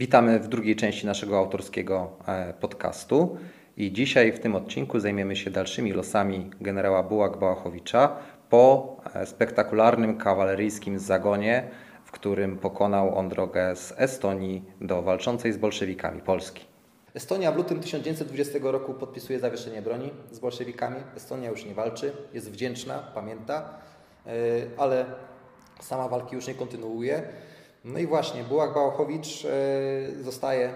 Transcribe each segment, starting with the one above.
Witamy w drugiej części naszego autorskiego e, podcastu i dzisiaj w tym odcinku zajmiemy się dalszymi losami generała Bułak-Bałachowicza po e, spektakularnym kawaleryjskim zagonie, w którym pokonał on drogę z Estonii do walczącej z bolszewikami Polski. Estonia w lutym 1920 roku podpisuje zawieszenie broni z bolszewikami. Estonia już nie walczy, jest wdzięczna, pamięta, e, ale sama walki już nie kontynuuje. No i właśnie, Bułak Bałachowicz e, zostaje,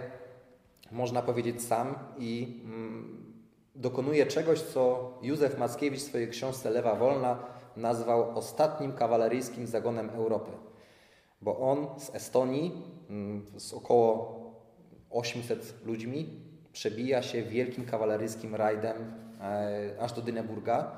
można powiedzieć, sam i mm, dokonuje czegoś, co Józef Mackiewicz w swojej książce Lewa Wolna nazwał ostatnim kawaleryjskim zagonem Europy. Bo on z Estonii, mm, z około 800 ludźmi, przebija się wielkim kawaleryjskim rajdem e, aż do Dyneburga.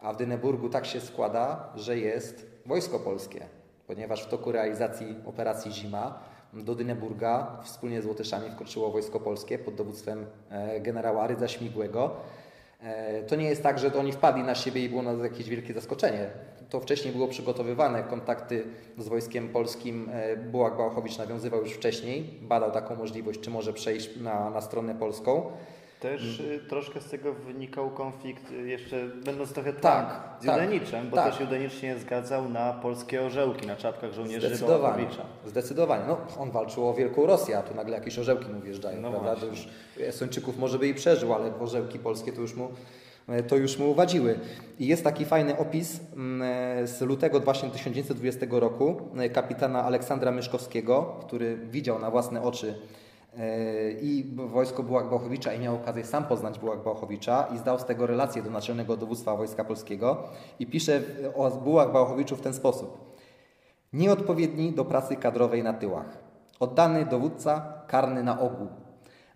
A w Dyneburgu tak się składa, że jest wojsko polskie ponieważ w toku realizacji operacji Zima do Dyneburga wspólnie z Łotyszami wkroczyło wojsko polskie pod dowództwem e, generała Rydza Śmigłego. E, to nie jest tak, że to oni wpadli na siebie i było nas jakieś wielkie zaskoczenie. To wcześniej było przygotowywane. Kontakty z wojskiem polskim e, Bułak Bałachowicz nawiązywał już wcześniej. Badał taką możliwość, czy może przejść na, na stronę polską. Też y, troszkę z tego wynikał konflikt, y, jeszcze będąc trochę tak, z Judeniczem, tak, bo tak. też Judenicz nie zgadzał na polskie orzełki na czapkach żołnierzy Zdecydowanie, zdecydowanie. No, on walczył o Wielką Rosję, a tu nagle jakieś orzełki mu wjeżdżają, no prawda? To już Estończyków może by i przeżył, ale orzełki polskie to już mu to już mu uwadziły. I jest taki fajny opis mm, z lutego właśnie 1920 roku kapitana Aleksandra Myszkowskiego, który widział na własne oczy E, i wojsko Bułak-Bałachowicza i miał okazję sam poznać Bułak-Bałachowicza i zdał z tego relację do Naczelnego Dowództwa Wojska Polskiego i pisze o Bułak-Bałachowiczu w ten sposób. Nieodpowiedni do pracy kadrowej na tyłach. Oddany dowódca, karny na ogół.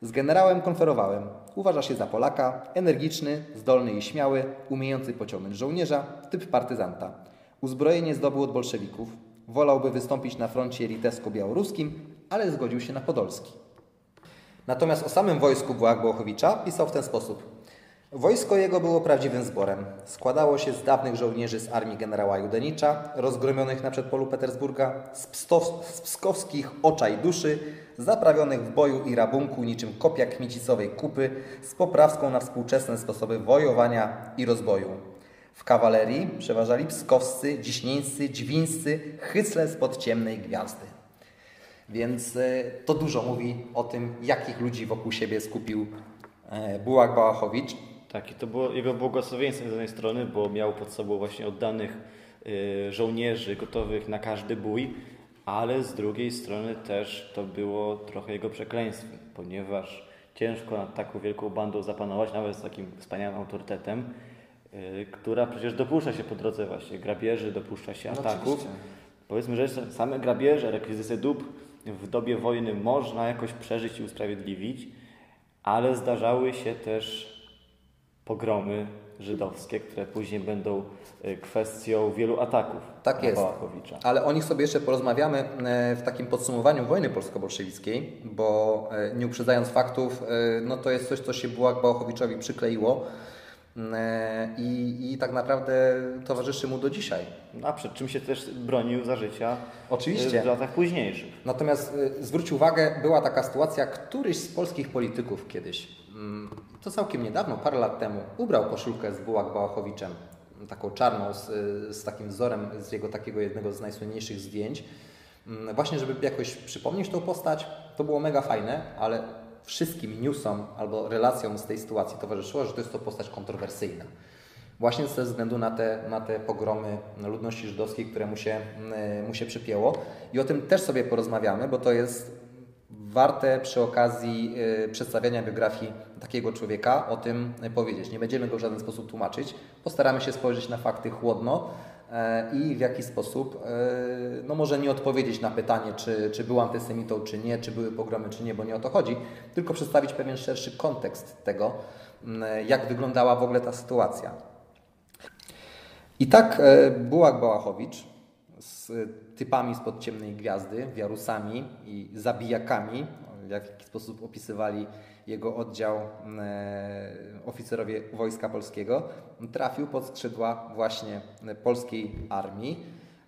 Z generałem konferowałem. Uważa się za Polaka, energiczny, zdolny i śmiały, umiejący pociągnąć żołnierza, typ partyzanta. Uzbrojenie zdobył od bolszewików. Wolałby wystąpić na froncie litewsko-białoruskim, ale zgodził się na podolski. Natomiast o samym wojsku Błach-Błachowicza pisał w ten sposób. Wojsko jego było prawdziwym zborem. Składało się z dawnych żołnierzy z armii generała Judenicza, rozgromionych na przedpolu Petersburga, z, z pskowskich ocza i duszy, zaprawionych w boju i rabunku niczym kopia kmicicowej kupy, z poprawską na współczesne sposoby wojowania i rozboju. W kawalerii przeważali pskowscy, dziśnieńscy, dźwińscy, hycle spod ciemnej gwiazdy. Więc e, to dużo mówi o tym, jakich ludzi wokół siebie skupił e, Bułak Bałachowicz. Tak, i to było jego błogosławieństwem z jednej strony, bo miał pod sobą właśnie oddanych e, żołnierzy gotowych na każdy bój, ale z drugiej strony też to było trochę jego przekleństwem, ponieważ ciężko nad taką wielką bandą zapanować, nawet z takim wspaniałym autorytetem, która przecież dopuszcza się po drodze właśnie grabieży, dopuszcza się no ataków. No Powiedzmy, że same grabieże, rekwizycje dóbr w dobie wojny można jakoś przeżyć i usprawiedliwić, ale zdarzały się też pogromy żydowskie, które później będą e, kwestią wielu ataków tak jest. Ale o nich sobie jeszcze porozmawiamy e, w takim podsumowaniu wojny polsko-bolszewickiej, bo e, nie uprzedzając faktów, no to jest coś, co się Bułak Bałachowiczowi przykleiło I, I tak naprawdę towarzyszy mu do dzisiaj. A przed czym się też bronił za życia Oczywiście. w latach późniejszych. Natomiast e, zwróć uwagę, była taka sytuacja, któryś z polskich polityków kiedyś, mm, to całkiem niedawno, parę lat temu, ubrał koszulkę z Bułak Bałachowiczem, taką czarną, z, z takim wzorem z jego takiego jednego z najsłynniejszych zdjęć, mm, właśnie żeby jakoś przypomnieć tą postać. To było mega fajne, ale wszystkim newsom albo relacjom z tej sytuacji towarzyszyło, że to jest to postać kontrowersyjna. Właśnie ze względu na te, na te pogromy ludności żydowskiej, które mu się, mm, mu się przypięło. I o tym też sobie porozmawiamy, bo to jest warte przy okazji y, przedstawiania biografii takiego człowieka o tym powiedzieć. Nie będziemy go w żaden sposób tłumaczyć. Postaramy się spojrzeć na fakty chłodno, i w jaki sposób, e, no może nie odpowiedzieć na pytanie, czy, czy był antysemitą, czy nie, czy były pogromy, czy nie, bo nie o to chodzi, tylko przedstawić pewien szerszy kontekst tego, jak wyglądała w ogóle ta sytuacja. I tak e, Bułak Bałachowicz z typami spod ciemnej gwiazdy, wiarusami i zabijakami, w jaki sposób opisywali jego oddział e, oficerowie Wojska Polskiego, trafił pod skrzydła właśnie polskiej armii.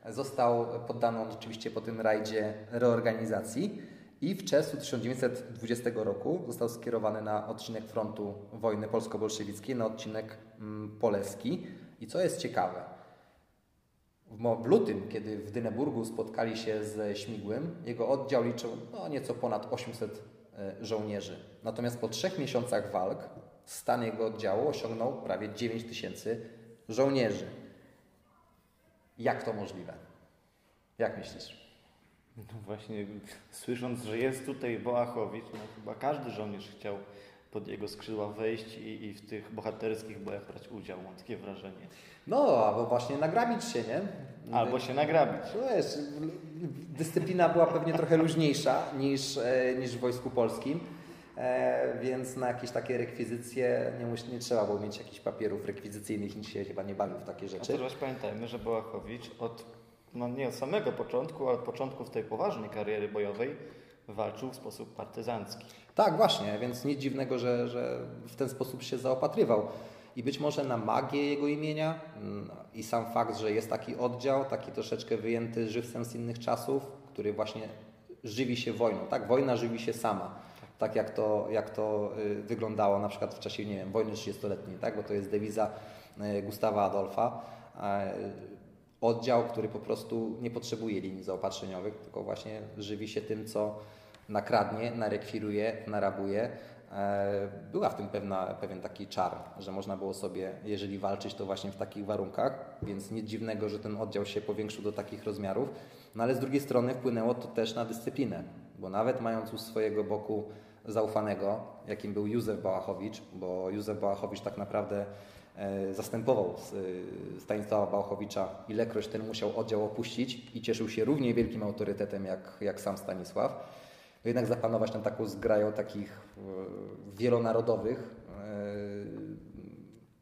Został poddany on oczywiście po tym rajdzie reorganizacji i w czerwcu 1920 roku został skierowany na odcinek frontu wojny polsko-bolszewickiej, na odcinek mm, poleski. I co jest ciekawe, w lutym, kiedy w Dyneburgu spotkali się ze Śmigłym, jego oddział liczył no, nieco ponad 800 e, żołnierzy. Natomiast po trzech miesiącach walk stan jego oddziału osiągnął prawie 9 tysięcy żołnierzy. Jak to możliwe? Jak myślisz? No właśnie, słysząc, że jest tutaj Boachowicz, no chyba każdy żołnierz chciał pod jego skrzydła wejść i, i w tych bohaterskich bojach brać udział, mam takie wrażenie. No, albo właśnie nagrabić się, nie? Albo się nagrabić. No wiesz, dyscyplina była pewnie trochę luźniejsza niż, e, niż w Wojsku Polskim, e, więc na jakieś takie rekwizycje nie, nie trzeba było mieć jakichś papierów rekwizycyjnych, nikt się chyba nie bawił w takie rzeczy. A też pamiętajmy, że Bołachowicz od, no nie od samego początku, ale od początków tej poważnej kariery bojowej walczył w sposób partyzancki. Tak, właśnie, więc nic dziwnego, że, że w ten sposób się zaopatrywał. I być może na magię jego imienia mm, i sam fakt, że jest taki oddział, taki troszeczkę wyjęty żywcem z innych czasów, który właśnie żywi się wojną. Tak, wojna żywi się sama. Tak jak to, jak to y, wyglądało na przykład w czasie, nie wiem, wojny 30-letniej, tak? bo to jest dewiza y, Gustawa Adolfa. Oddział, który po prostu nie potrzebuje linii zaopatrzeniowych, tylko właśnie żywi się tym, co nakradnie, narekwiruje, narabuje. E, była w tym pewna, pewien taki czar, że można było sobie, jeżeli walczyć, to właśnie w takich warunkach, więc nic dziwnego, że ten oddział się powiększył do takich rozmiarów. No ale z drugiej strony wpłynęło to też na dyscyplinę, bo nawet mając u swojego boku zaufanego, jakim był Józef Bałachowicz, bo Józef Bałachowicz tak naprawdę e, zastępował Stanisława Bałachowicza, ilekroć ten musiał oddział opuścić i cieszył się równie wielkim autorytetem jak, jak sam Stanisław jednak zapanować nad taką zgrają takich e, wielonarodowych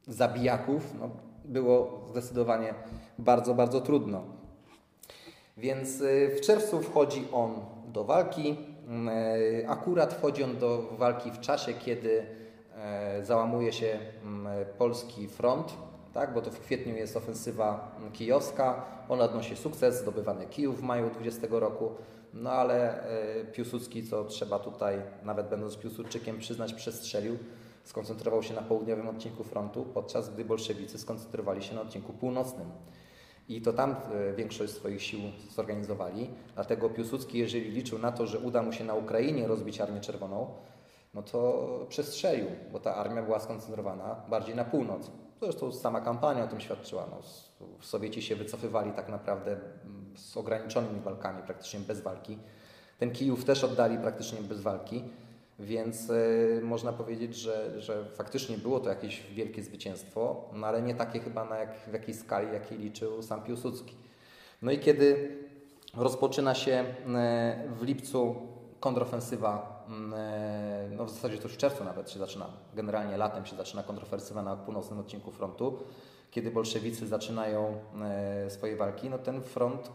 e, zabijaków no, było zdecydowanie bardzo, bardzo trudno. Więc e, w czerwcu wchodzi on do walki. Akurat wchodzi on do walki w czasie, kiedy załamuje się polski front, tak? bo to w kwietniu jest ofensywa kijowska. Ona odnosi sukces, zdobywany Kijów w maju 20 roku. No ale e, Piłsudski, co trzeba tutaj, nawet będąc Piłsudczykiem, przyznać, przestrzelił, skoncentrował się na południowym odcinku frontu, podczas gdy bolszewicy skoncentrowali się na odcinku północnym. I to tam e, większość swoich sił zorganizowali. Dlatego Piłsudski, jeżeli liczył na to, że uda mu się na Ukrainie rozbić Armię Czerwoną, no to przestrzelił, bo ta armia była skoncentrowana bardziej na północ. Zresztą sama kampania o tym świadczyła. No, Sowieci się wycofywali tak naprawdę z ograniczonymi walkami, praktycznie bez walki. Ten Kijów też oddali praktycznie bez walki, więc y, można powiedzieć, że, że faktycznie było to jakieś wielkie zwycięstwo, no ale nie takie chyba na jak, w jakiej skali, jakiej liczył sam Piłsudski. No i kiedy rozpoczyna się y, w lipcu kontrofensywa, no w zasadzie to już w czerwcu nawet się zaczyna, generalnie latem się zaczyna kontrofensywa na północnym odcinku frontu, kiedy bolszewicy zaczynają swoje walki, no ten front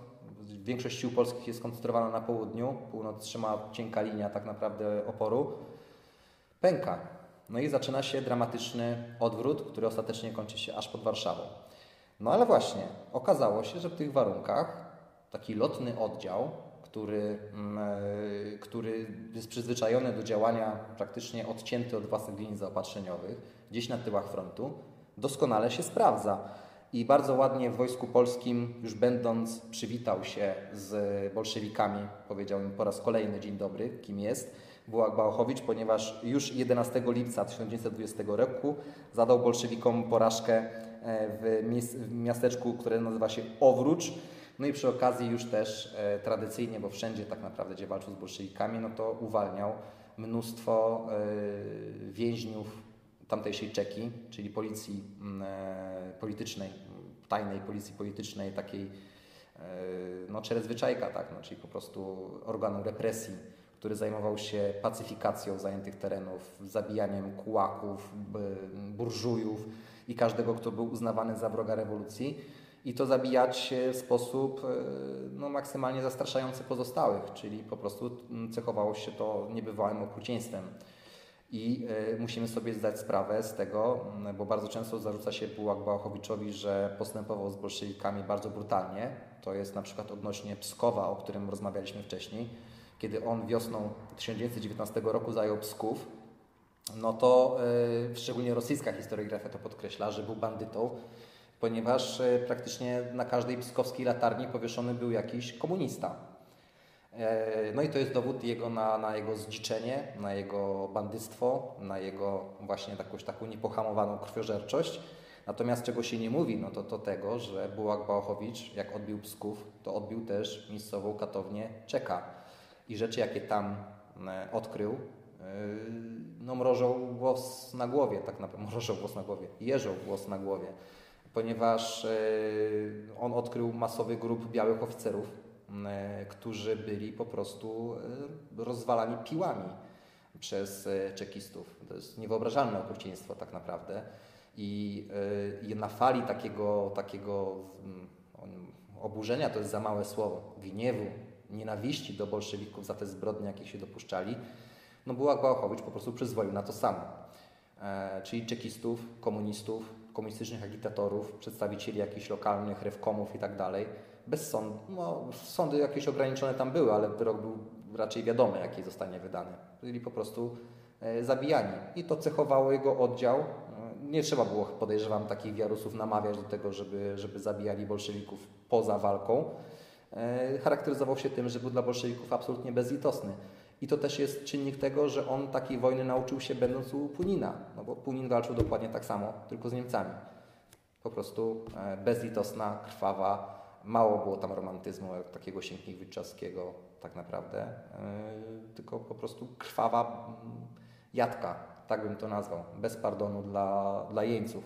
Większość sił polskich jest skoncentrowana na południu, północ trzyma cienka linia tak naprawdę oporu, pęka. No i zaczyna się dramatyczny odwrót, który ostatecznie kończy się aż pod Warszawą. No ale właśnie, okazało się, że w tych warunkach taki lotny oddział, który, mm, e, który jest przyzwyczajony do działania praktycznie odcięty od własnych linii zaopatrzeniowych, gdzieś na tyłach frontu, doskonale się sprawdza i bardzo ładnie w Wojsku Polskim, już będąc, przywitał się z bolszewikami, powiedział im po raz kolejny dzień dobry, kim jest, Bułak Bałachowicz, ponieważ już 11 lipca 1920 roku zadał bolszewikom porażkę e, w miasteczku, które nazywa się Owrucz. No i przy okazji już też e, tradycyjnie, bo wszędzie tak naprawdę, gdzie walczył z bolszewikami, no to uwalniał mnóstwo e, więźniów tamtejszej Czeki, czyli policji mm, e, politycznej, tajnej policji politycznej, takiej e, no, czerezwyczajka, tak, no, czyli po prostu organu represji, który zajmował się pacyfikacją zajętych terenów, zabijaniem kułaków, burżujów i każdego, kto był uznawany za wroga rewolucji. I to zabijać w sposób e, no, maksymalnie zastraszający pozostałych, czyli po prostu cechowało się to niebywałym okrucieństwem. I y, musimy sobie zdać sprawę z tego, bo bardzo często zarzuca się Bułak Bałachowiczowi, że postępował z bolszewikami bardzo brutalnie. To jest na przykład odnośnie Pskowa, o którym rozmawialiśmy wcześniej. kiedy on wiosną 1919 roku zajął Psków, no to yy, szczególnie rosyjska historiografia to podkreśla, że był bandytą, ponieważ yy, praktycznie na każdej pskowskiej latarni powieszony był jakiś komunista. E, no i to jest dowód jego na, na jego zdziczenie, na jego bandyctwo, na jego właśnie taką niepohamowaną krwiożerczość. Natomiast czego się nie mówi, no to, to tego, że Bułak Bałachowicz, jak odbił Psków, to odbił też miejscową katownię Czeka. I rzeczy, jakie tam e, odkrył, e, no mrożą włos na głowie, tak naprawdę, mrożą włos na głowie, jeżą włos na głowie, ponieważ on odkrył masowy grup białych oficerów, E, którzy byli po prostu e, rozwalani piłami przez e, czekistów. To jest niewyobrażalne okrucieństwo tak naprawdę. I, na fali takiego, takiego mm, oburzenia, to jest za małe słowo, gniewu, nienawiści do bolszewików za te zbrodnie, jakie się dopuszczali, no Bułak Bałachowicz po prostu przyzwolił na to samo. E, czyli czekistów, komunistów, komunistycznych agitatorów, przedstawicieli jakichś lokalnych rewkomów i tak dalej, bez sądu. No, sądy jakieś ograniczone tam były, ale wyrok był raczej wiadomy, jaki zostanie wydany. Byli po prostu e, zabijani. I to cechowało jego oddział. E, nie trzeba było, podejrzewam, takich wiarusów namawiać do tego, żeby, żeby zabijali bolszewików poza walką. E, charakteryzował się tym, że był dla bolszewików absolutnie bezlitosny. I to też jest czynnik tego, że on takiej wojny nauczył się będąc u Punina, no bo Punin walczył dokładnie tak samo, tylko z Niemcami. Po prostu bezlitosna, krwawa, Mało było tam romantyzmu, takiego Sienkiewicz-czaskiego tak naprawdę, yy, tylko po prostu krwawa jadka, tak bym to nazwał, bez pardonu dla, dla jeńców.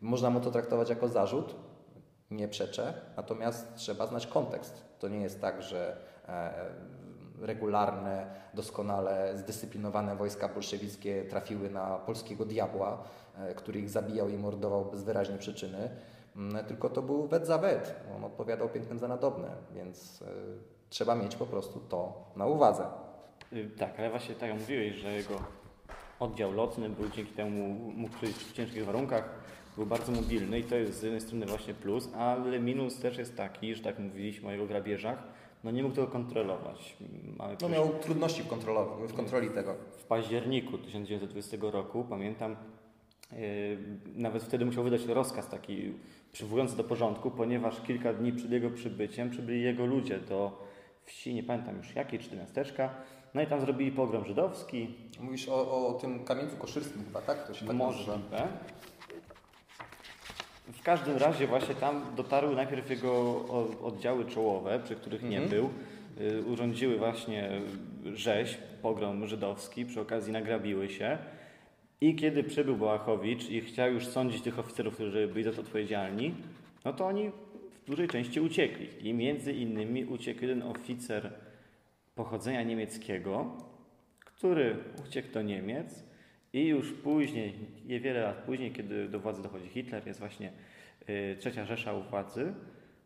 Można mu to traktować jako zarzut, nie przeczę, natomiast trzeba znać kontekst. To nie jest tak, że e, regularne, doskonale zdyscyplinowane wojska bolszewickie trafiły na polskiego diabła, e, który ich zabijał i mordował bez wyraźnej przyczyny Mm, tylko to był wet za wet. On odpowiadał pięknym za nadobne, więc y, trzeba mieć po prostu to na uwadze. Y, tak, ale właśnie tak jak mówiłeś, że jego oddział lotny był dzięki temu mógł przyjść w ciężkich warunkach, był bardzo mobilny i to jest z jednej strony właśnie plus, ale minus też jest taki, że tak mówiliśmy o jego grabieżach, no nie mógł tego kontrolować. Mamy no miał trudności w, w kontroli tego. W październiku 1920 roku, pamiętam, yy, nawet wtedy musiał wydać rozkaz taki przywołując do porządku, ponieważ kilka dni przed jego przybyciem przybyli jego ludzie do wsi, nie pamiętam już jakiej, czy do miasteczka, no i tam zrobili pogrom żydowski. Mówisz o, o tym kamieńcu koszyrskim chyba, tak? To się tak Możliwe. W każdym razie właśnie tam dotarły najpierw jego oddziały czołowe, przy których nie mhm. był. Y, urządziły właśnie rzeź, pogrom żydowski, przy okazji nagrabiły się. I kiedy przybył Bałachowicz i chciał już sądzić tych oficerów, którzy byli za to odpowiedzialni, no to oni w dużej części uciekli. I między innymi uciekł jeden oficer pochodzenia niemieckiego, który uciekł do Niemiec i już później, niewiele lat później, kiedy do władzy dochodzi Hitler, jest właśnie y, trzecia Rzesza u władzy,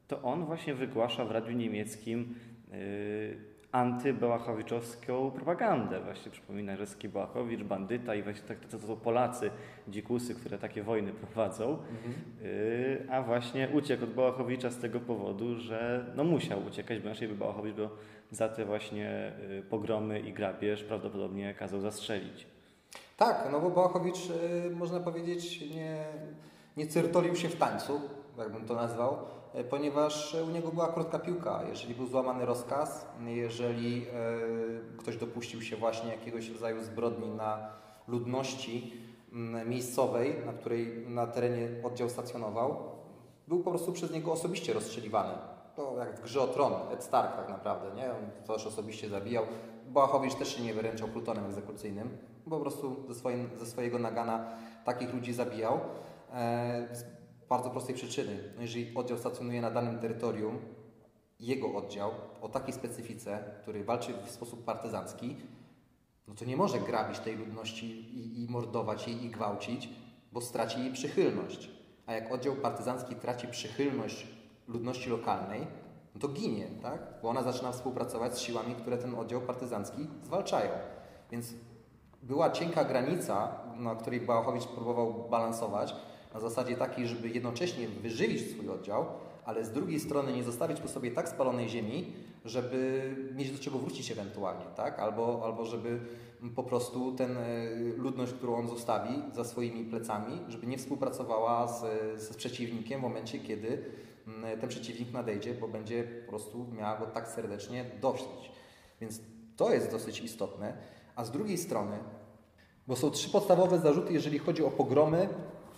to on właśnie wygłasza w radiu niemieckim y, antybełachowiczowską propagandę. Właśnie przypomina Rzeski Bałachowicz, bandyta i właśnie tak, to, to są Polacy, dzikusy, które takie wojny prowadzą. Mhm. Y, a właśnie uciekł od Bałachowicza z tego powodu, że no musiał uciekać, bo inaczej by Bałachowicz go za te właśnie pogromy i grabież prawdopodobnie kazał zastrzelić. Tak, no bo Bałachowicz, y, można powiedzieć, nie, nie cyrtolił się w tańcu, jakbym to nazwał E, ponieważ u niego była krótka piłka. Jeżeli był złamany rozkaz, jeżeli e, ktoś dopuścił się właśnie jakiegoś rodzaju zbrodni na ludności miejscowej, na której na terenie oddział stacjonował, był po prostu przez niego osobiście rozstrzeliwany. To jak w grze o tron, Ed Stark tak naprawdę, nie? On też osobiście zabijał. Bałachowicz też się nie wyręczał plutonem egzekucyjnym, po prostu ze, swoim, ze swojego nagana takich ludzi zabijał. E, bardzo prostej przyczyny. Jeżeli oddział stacjonuje na danym terytorium, jego oddział o takiej specyfice, który walczy w sposób partyzancki, no to nie może grabić tej ludności i, i mordować jej i gwałcić, bo straci jej przychylność. A jak oddział partyzancki traci przychylność ludności lokalnej, no to ginie, tak? Bo ona zaczyna współpracować z siłami, które ten oddział partyzancki zwalczają. Więc była cienka granica, na której Bałachowicz próbował balansować, na zasadzie takiej, żeby jednocześnie wyżywić swój oddział, ale z drugiej strony nie zostawić po sobie tak spalonej ziemi, żeby mieć do czego wrócić ewentualnie, tak? Albo, albo żeby po prostu ten e, ludność, którą on zostawi za swoimi plecami, żeby nie współpracowała z, ze przeciwnikiem w momencie, kiedy ten przeciwnik nadejdzie, bo będzie po prostu miała go tak serdecznie dość. Więc to jest dosyć istotne. A z drugiej strony, bo są trzy podstawowe zarzuty, jeżeli chodzi o pogromy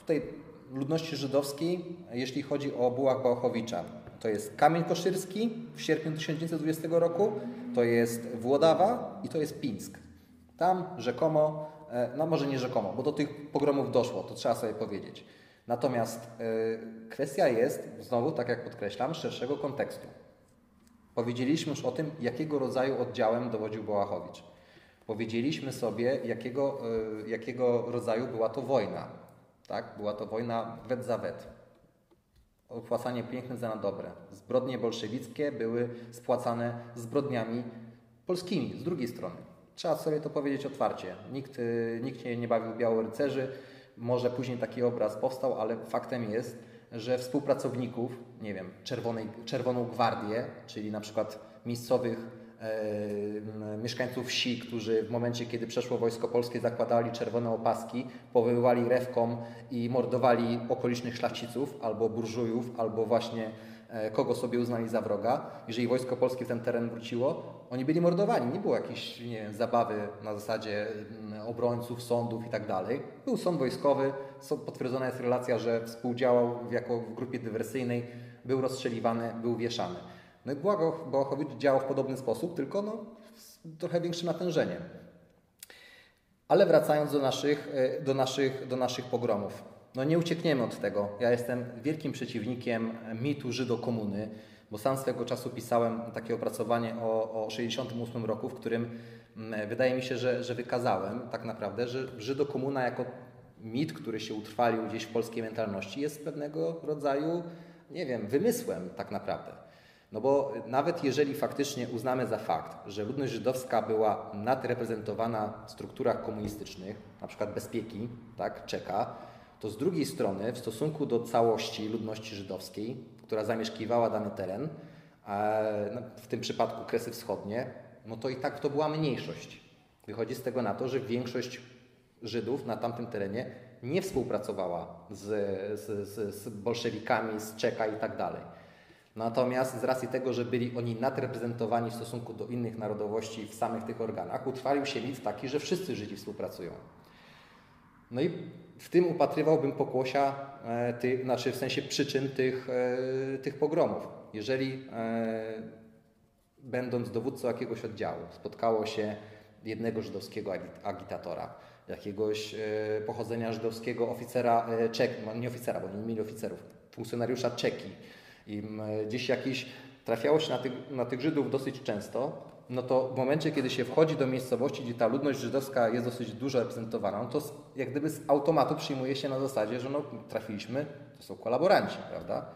tej ludności żydowskiej, jeśli chodzi o bułach Bałachowicza. To jest Kamień Koszyrski w sierpniu 1920 roku, to jest Włodawa i to jest Pińsk. Tam rzekomo, e, no może nie rzekomo, bo do tych pogromów doszło, to trzeba sobie powiedzieć. Natomiast e, kwestia jest, znowu, tak jak podkreślam, szerszego kontekstu. Powiedzieliśmy już o tym, jakiego rodzaju oddziałem dowodził Bołachowicz. Powiedzieliśmy sobie, jakiego, e, jakiego rodzaju była to wojna. Tak? Była to wojna wet za wet. Opłacanie piękne za dobre. Zbrodnie bolszewickie były spłacane zbrodniami polskimi z drugiej strony. Trzeba sobie to powiedzieć otwarcie. Nikt, e, nikt nie, nie bawił białorycerzy. Może później taki obraz powstał, ale faktem jest, że współpracowników, nie wiem, Czerwonej, Czerwoną Gwardię, czyli na przykład miejscowych e, mieszkańców wsi, którzy w momencie, kiedy przeszło Wojsko Polskie, zakładali czerwone opaski, powoływali rewkom i mordowali okolicznych szlachciców, albo burżujów, albo właśnie kogo sobie uznali za wroga. Jeżeli wojsko polskie w ten teren wróciło, oni byli mordowani. Nie było jakiejś nie wiem, zabawy na zasadzie mm, obrońców, sądów i tak. Był sąd wojskowy, potwierdzona jest relacja, że współdziałał jako w grupie dywersyjnej, był rozstrzeliwany, był wieszany. No i Błachowicz działał w podobny sposób, tylko no, z trochę większym natężeniem. Ale wracając do naszych, e, do naszych, do naszych pogromów. No nie uciekniemy od tego. Ja jestem wielkim przeciwnikiem mitu Żydo-komuny, bo sam swego czasu pisałem takie opracowanie o, o 68 roku, w którym mm, wydaje mi się, że, że wykazałem tak naprawdę, że Żydo-komuna jako mit, który się utrwalił gdzieś w polskiej mentalności jest pewnego rodzaju, nie wiem, wymysłem tak naprawdę. No bo nawet jeżeli faktycznie uznamy za fakt, że ludność żydowska była nadreprezentowana w strukturach komunistycznych, na przykład bezpieki, tak, czeka, to z drugiej strony w stosunku do całości ludności żydowskiej, która zamieszkiwała dany teren, no, w tym przypadku Kresy Wschodnie, no to i tak to była mniejszość. Wychodzi z tego na to, że większość Żydów na tamtym terenie nie współpracowała z, z, z, z bolszewikami, z Czeka i tak dalej. Natomiast z racji tego, że byli oni nadreprezentowani w stosunku do innych narodowości w samych tych organach, utrwalił się mit taki, że wszyscy Żydzi współpracują. No i w tym upatrywałbym pokłosia, e, tych, znaczy w sensie przyczyn tych, e, tych pogromów. Jeżeli e, będąc dowódcą jakiegoś oddziału spotkało się jednego żydowskiego agitatora, jakiegoś pochodzenia żydowskiego oficera Czek, no nie oficera, bo nie mieli oficerów, funkcjonariusza Czeki i gdzieś jakiś trafiało się na tych, na tych Żydów dosyć często, no to w momencie, kiedy się wchodzi do miejscowości, gdzie ta ludność żydowska jest dosyć dużo reprezentowana, no to jak gdyby z automatu przyjmuje się na zasadzie, że no, trafiliśmy, to są kolaboranci, prawda?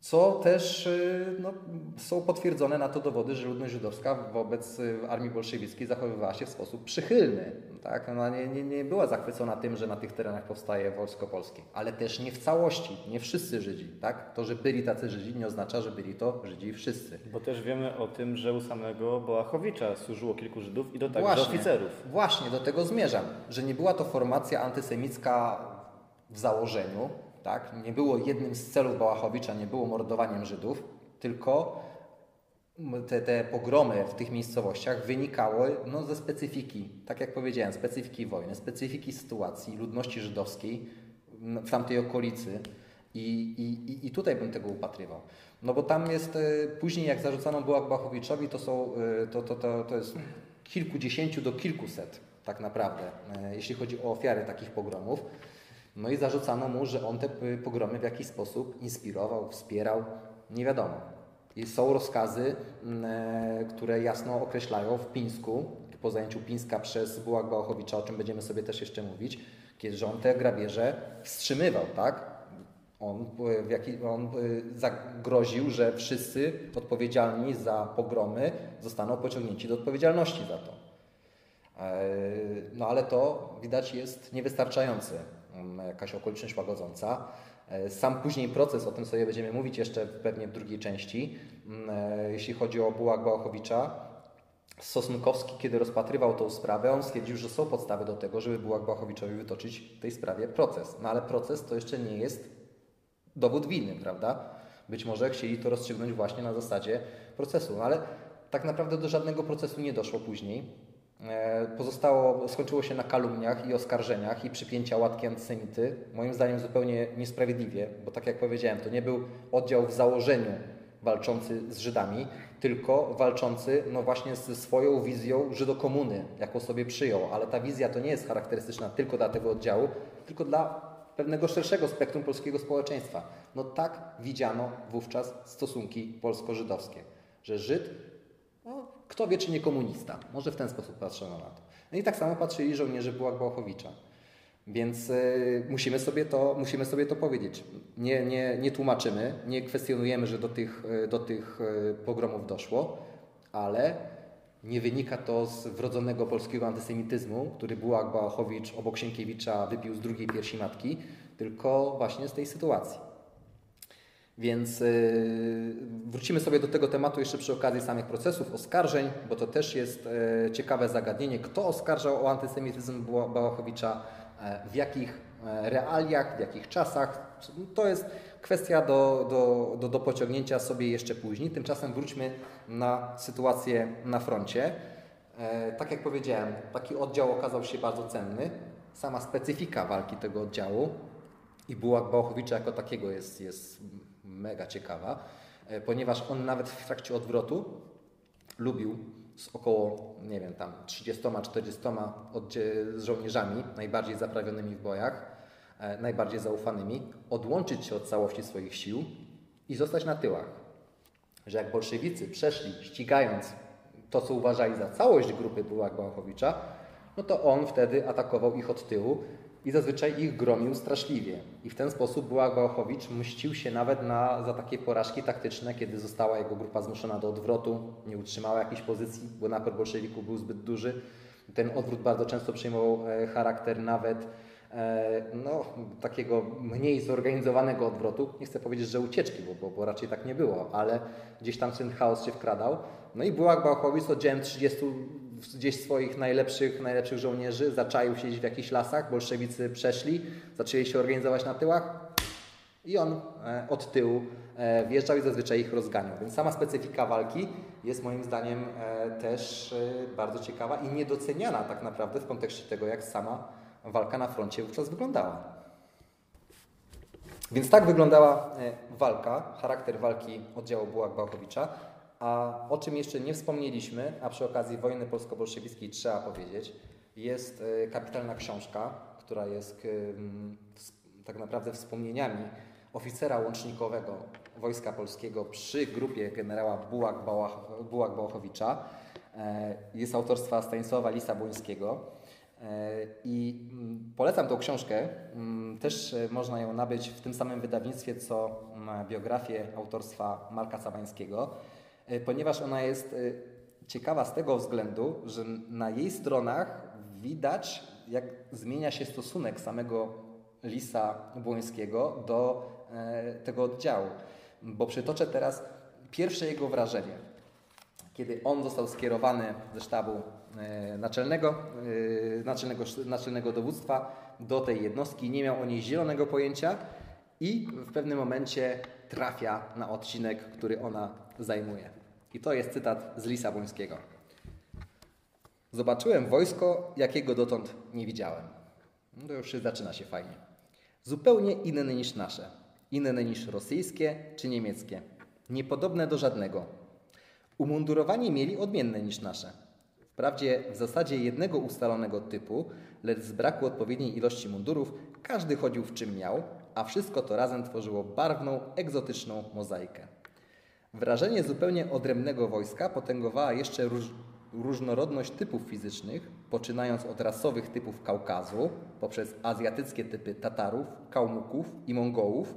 Co też y, no, są potwierdzone na to dowody, że ludność żydowska wobec y, armii bolszewickiej zachowywała się w sposób przychylny. Tak? Ona nie, nie, nie była zachwycona tym, że na tych terenach powstaje wojsko polskie, ale też nie w całości, nie wszyscy Żydzi. Tak? To, że byli tacy Żydzi nie oznacza, że byli to Żydzi wszyscy. Bo też wiemy o tym, że u samego Bołachowicza służyło kilku Żydów i do także właśnie, oficerów. Właśnie, do tego zmierzam, że nie była to formacja antysemicka w założeniu, tak? Nie było jednym z celów Bałachowicza, nie było mordowaniem Żydów, tylko te, te pogromy w tych miejscowościach wynikały no, ze specyfiki, tak jak powiedziałem, specyfiki wojny, specyfiki sytuacji ludności żydowskiej w tamtej okolicy. I, i, I tutaj bym tego upatrywał. No bo tam jest, e, później jak zarzucano było Bachowiczowi, to, są, e, to, to, to, to jest kilkudziesięciu do kilkuset tak naprawdę, e, jeśli chodzi o ofiary takich pogromów. No i zarzucano mu, że on te pogromy w jakiś sposób inspirował, wspierał, nie wiadomo. I są rozkazy, mm, e, które jasno określają w Pińsku, po zajęciu Pińska przez Bułak Bałachowicza, o czym będziemy sobie też jeszcze mówić, kiedy on te grabieże wstrzymywał, tak? On, e, w jaki, on e, zagroził, że wszyscy odpowiedzialni za pogromy zostaną pociągnięci do odpowiedzialności za to. No ale to widać jest niewystarczające. Mm, jakaś okoliczność łagodząca. E, sam później proces, o tym sobie będziemy mówić jeszcze pewnie w drugiej części, mm, e, jeśli chodzi o Bułak Bałachowicza, Sosnkowski, kiedy rozpatrywał tą sprawę, on stwierdził, że są podstawy do tego, żeby Bułak Bałachowiczowi wytoczyć w tej sprawie proces. No ale proces to jeszcze nie jest dowód winy, prawda? Być może chcieli to rozstrzygnąć właśnie na zasadzie procesu, no ale tak naprawdę do żadnego procesu nie doszło później. E, pozostało, skończyło się na kalumniach i oskarżeniach i przypięcia łatki antysemity. Moim zdaniem zupełnie niesprawiedliwie, bo tak jak powiedziałem, to nie był oddział w założeniu walczący z Żydami, tylko walczący no właśnie ze swoją wizją Żydokomuny, jaką sobie przyjął. Ale ta wizja to nie jest charakterystyczna tylko dla tego oddziału, tylko dla pewnego szerszego spektrum polskiego społeczeństwa. No tak widziano wówczas stosunki polsko-żydowskie, że Żyd kto wie, czy nie komunista? Może w ten sposób patrzono na to. No i tak samo patrzyli żołnierze Bułak Bałachowicza. Więc y, musimy, sobie to, musimy sobie to powiedzieć. Nie, nie, nie tłumaczymy, nie kwestionujemy, że do tych, y, do tych y, pogromów doszło, ale nie wynika to z wrodzonego polskiego antysemityzmu, który Bułak Bałachowicz obok Sienkiewicza wypił z drugiej piersi matki, tylko właśnie z tej sytuacji. Więc y, wrócimy sobie do tego tematu jeszcze przy okazji samych procesów, oskarżeń, bo to też jest e, ciekawe zagadnienie. Kto oskarżał o antysemityzm Bałachowicza, e, w jakich e, realiach, w jakich czasach. To jest kwestia do, do, do, do pociągnięcia sobie jeszcze później. Tymczasem wróćmy na sytuację na froncie. Tak jak powiedziałem, taki oddział okazał się bardzo cenny. Sama specyfika walki tego oddziału i Bułak Bałachowicza jako takiego jest, jest mega ciekawa, e, ponieważ on nawet w trakcie odwrotu lubił z około, nie wiem, tam 30-40 z żołnierzami, najbardziej zaprawionymi w bojach, e, najbardziej zaufanymi, odłączyć się od całości swoich sił i zostać na tyłach. Że jak bolszewicy przeszli, ścigając to, co uważali za całość grupy Bułak Bałachowicza, no to on wtedy atakował ich od tyłu i zazwyczaj ich gromił straszliwie. I w ten sposób Bułak Bałachowicz mścił się nawet na, za takie porażki taktyczne, kiedy została jego grupa zmuszona do odwrotu, nie utrzymała jakiejś pozycji, bo napór bolszewików był zbyt duży. Ten odwrót bardzo często przyjmował e, charakter nawet e, no, takiego mniej zorganizowanego odwrotu. Nie chcę powiedzieć, że ucieczki, bo, bo, bo raczej tak nie było, ale gdzieś tam ten chaos się wkradał. No i Bułak Bałachowicz z oddziałem 30 gdzieś swoich najlepszych, najlepszych żołnierzy, zaczaił się gdzieś w jakichś lasach, bolszewicy przeszli, zaczęli się organizować na tyłach i on e, od tyłu e, wjeżdżał i zazwyczaj ich rozganiał. Więc sama specyfika walki jest moim zdaniem e, też bardzo ciekawa i niedoceniana tak naprawdę w kontekście tego, jak sama walka na froncie wówczas wyglądała. Więc tak wyglądała walka, charakter walki oddziału Bułak-Bałchowicza. A o czym jeszcze nie wspomnieliśmy, a przy okazji wojny polsko-bolszewickiej trzeba powiedzieć, jest e, kapitalna książka, która jest tak naprawdę wspomnieniami oficera łącznikowego Wojska Polskiego przy grupie generała Bułak-Bałachowicza. E, jest autorstwa Stanisława Lisa-Błońskiego. E, I polecam tą książkę. Też można ją nabyć w tym samym wydawnictwie, co biografię autorstwa Marka Sabańskiego. E, ponieważ ona jest e, ciekawa z tego względu, że na jej stronach widać, jak zmienia się stosunek samego Lisa Błońskiego do e, tego oddziału. Bo przytoczę teraz pierwsze jego wrażenie. Kiedy on został skierowany ze sztabu naczelnego, naczelnego, naczelnego dowództwa do tej jednostki, nie miał o niej zielonego pojęcia i w pewnym momencie trafia na odcinek, który ona zajmuje. I to jest cytat z Lisabońskiego. Zobaczyłem wojsko, jakiego dotąd nie widziałem. No to już zaczyna się fajnie. Zupełnie inne niż nasze. Inne niż rosyjskie czy niemieckie. Niepodobne do żadnego. Umundurowanie mieli odmienne niż nasze. Wprawdzie w zasadzie jednego ustalonego typu, lecz z braku odpowiedniej ilości mundurów, każdy chodził w czym miał, a wszystko to razem tworzyło barwną, egzotyczną mozaikę. Wrażenie zupełnie odrębnego wojska potęgowała jeszcze róż, różnorodność typów fizycznych, poczynając od rasowych typów Kaukazu, poprzez azjatyckie typy Tatarów, Kałmuków i Mongołów,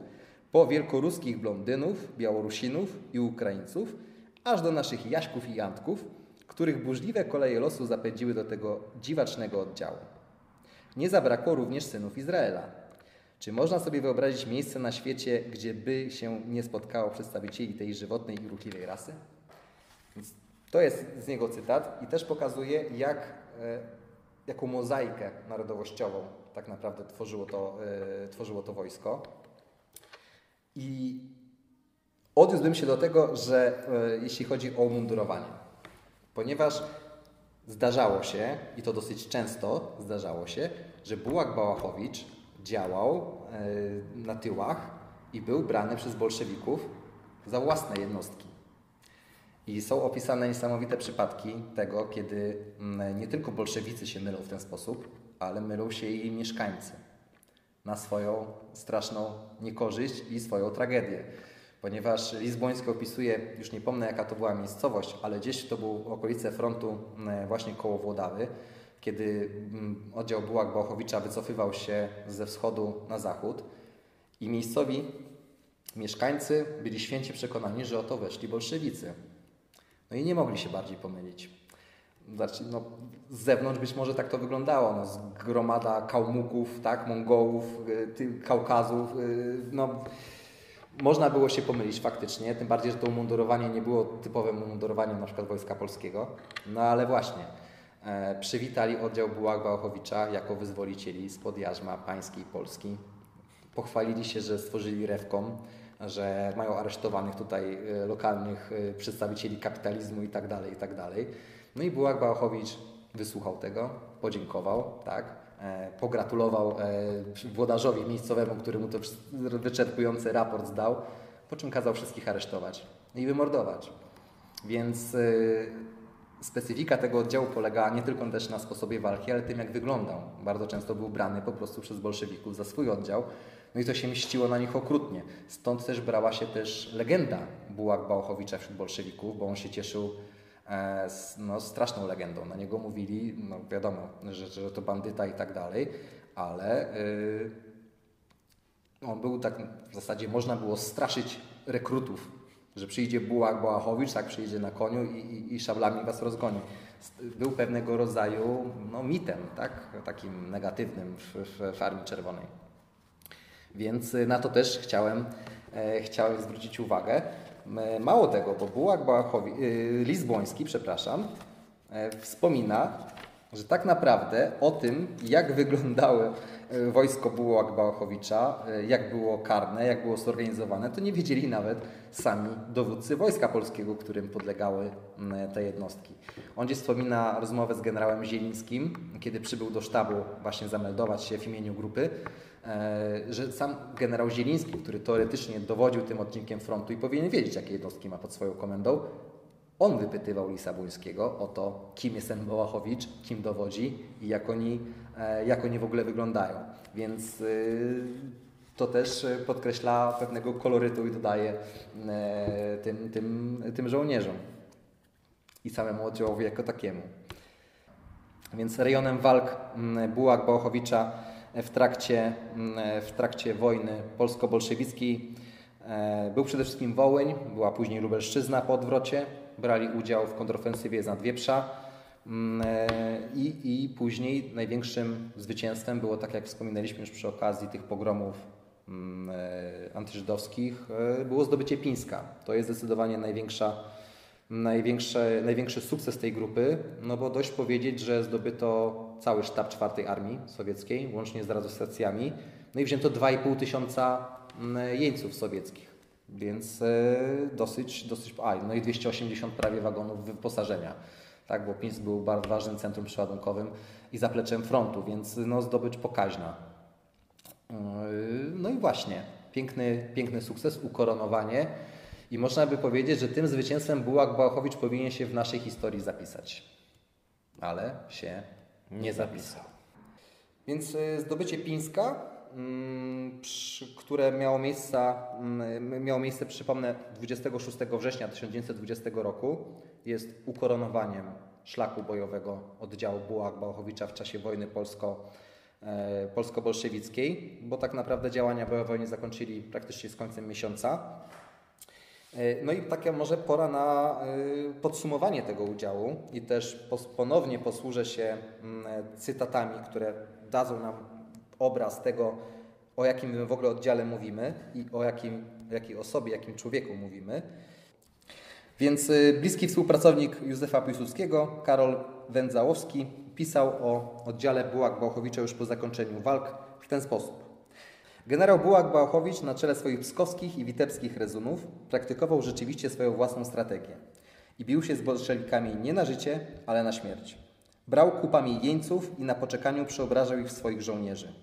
po wielkoruskich blondynów, Białorusinów i Ukraińców, aż do naszych Jaśków i Jantków, których burzliwe koleje losu zapędziły do tego dziwacznego oddziału. Nie zabrakło również synów Izraela. Czy można sobie wyobrazić miejsce na świecie, gdzie by się nie spotkało przedstawicieli tej żywotnej i ruchliwej rasy? Więc to jest z niego cytat i też pokazuje, jak, e, jaką mozaikę narodowościową tak naprawdę tworzyło to, e, tworzyło to wojsko. I odniósłbym się do tego, że e, jeśli chodzi o umundurowanie, ponieważ zdarzało się, i to dosyć często zdarzało się, że Bułak Bałachowicz działał na tyłach i był brany przez bolszewików za własne jednostki. I są opisane niesamowite przypadki tego, kiedy mm, nie tylko bolszewicy się mylą w ten sposób, ale mylą się i mieszkańcy na swoją straszną niekorzyść i swoją tragedię. Ponieważ Lizboński opisuje, już nie pomnę jaka to była miejscowość, ale gdzieś to był okolice frontu mm, właśnie koło Włodawy, kiedy mm, oddział Bułak Bałachowicza wycofywał się ze wschodu na zachód i miejscowi mieszkańcy byli święcie przekonani, że oto weszli bolszewicy. No i nie mogli się bardziej pomylić. Znaczy, no, z zewnątrz być może tak to wyglądało. No, gromada kałmuków, tak, Mongołów, y, Kaukazów. Y, no, można było się pomylić faktycznie, tym bardziej, że to umundurowanie nie było typowym umundurowaniem na przykład Wojska Polskiego. No ale właśnie, przywitali oddział Bułak Bałachowicza jako wyzwolicieli spod jarzma pańskiej Polski. Pochwalili się, że stworzyli rewkom że mają aresztowanych tutaj e, lokalnych e, przedstawicieli kapitalizmu i tak dalej, i tak dalej. No i Bułak Bałachowicz wysłuchał tego, podziękował, tak, e, pogratulował włodarzowi miejscowemu, który mu to wyczerpujący raport zdał, po czym kazał wszystkich aresztować i wymordować. Więc specyfika tego oddziału polegała nie tylko też na sposobie walki, ale tym, jak wyglądał. Bardzo często był brany po prostu przez bolszewików za swój oddział, no i to się mściło na nich okrutnie. Stąd też brała się też legenda Bułak Bałachowicza wśród bolszewików, bo on się cieszył e, no, straszną legendą. Na niego mówili, no wiadomo, że, że to bandyta i tak dalej, ale yy, on był tak, w zasadzie można było straszyć rekrutów, że przyjdzie Bułak Bałachowicz, tak przyjdzie na koniu i, i, i szablami was rozgoni. Był pewnego rodzaju no, mitem, tak? takim negatywnym w, w, w Armii Czerwonej. Więc y, na to też chciałem, e, chciałem zwrócić uwagę. Mało tego, bo Bułak Bałachowi, y, Lizboński, przepraszam, e, wspomina, że tak naprawdę o tym, jak wyglądały e, wojsko Bułak Bałachowicza, jak było karne, jak było zorganizowane, to nie wiedzieli nawet sami dowódcy Wojska Polskiego, którym podlegały te jednostki. On gdzieś wspomina rozmowę z generałem Zielińskim, kiedy przybył do sztabu właśnie zameldować się w imieniu grupy, E, że sam generał Zieliński, który teoretycznie dowodził tym odcinkiem frontu i powinien wiedzieć, jakie jednostki ma pod swoją komendą, on wypytywał Lisabońskiego o to, kim jest ten Bołachowicz, kim dowodzi i jak oni, e, jak oni w ogóle wyglądają. Więc e, to też podkreśla pewnego kolorytu i dodaje tym, tym, tym żołnierzom i samemu oddziałowi jako takiemu. Więc rejonem walk Bułak Bałachowicza w trakcie, w trakcie wojny polsko-bolszewickiej e, był przede wszystkim Wołyń, była później Lubelszczyzna po odwrocie, brali udział w kontrofensywie z Nadwieprza mm, e, i, i później największym zwycięstwem było, tak jak wspominaliśmy już przy okazji tych pogromów mm, e, antyżydowskich, było zdobycie Pińska. To jest zdecydowanie największa największy, największy sukces tej grupy, no bo dość powiedzieć, że zdobyto cały sztab czwartej Armii Sowieckiej, łącznie z radiostacjami, no i wzięto 2,5 tysiąca mm, jeńców sowieckich, więc e, dosyć, dosyć, a, no i 280 prawie wagonów wyposażenia, tak, bo Pińsk był bardzo ważnym centrum przeładunkowym i zapleczem frontu, więc no, zdobycz pokaźna. E, no i właśnie, piękny, piękny sukces, ukoronowanie, i można by powiedzieć, że tym zwycięstwem Bułak Bałachowicz powinien się w naszej historii zapisać. Ale się nie zapisał. Więc y, zdobycie Pińska, które miało, miejsca, mm, miało miejsce, przypomnę, 26 września 1920 roku, jest ukoronowaniem szlaku bojowego oddziału Bułak Bałachowicza w czasie wojny polsko e, polsko-bolszewickiej, bo tak naprawdę działania bojowe nie zakończyli praktycznie z końcem miesiąca. E, no i taka może pora na e, podsumowanie tego udziału i też ponownie posłużę się mm, cytatami, które dadzą nam obraz tego, o jakim my w ogóle oddziale mówimy i o jakim, jakiej osobie, jakim człowieku mówimy. Więc y, bliski współpracownik Józefa Piłsudskiego, Karol Wędzałowski, pisał o oddziale Bułak-Bałchowicza już po zakończeniu walk w ten sposób. Generał Bułak-Bałchowicz na czele swoich pskowskich i witebskich rezunów praktykował rzeczywiście swoją własną strategię i bił się z bolszewikami nie na życie, ale na śmierć. Brał kupami jeńców i na poczekaniu przeobrażał ich w swoich żołnierzy.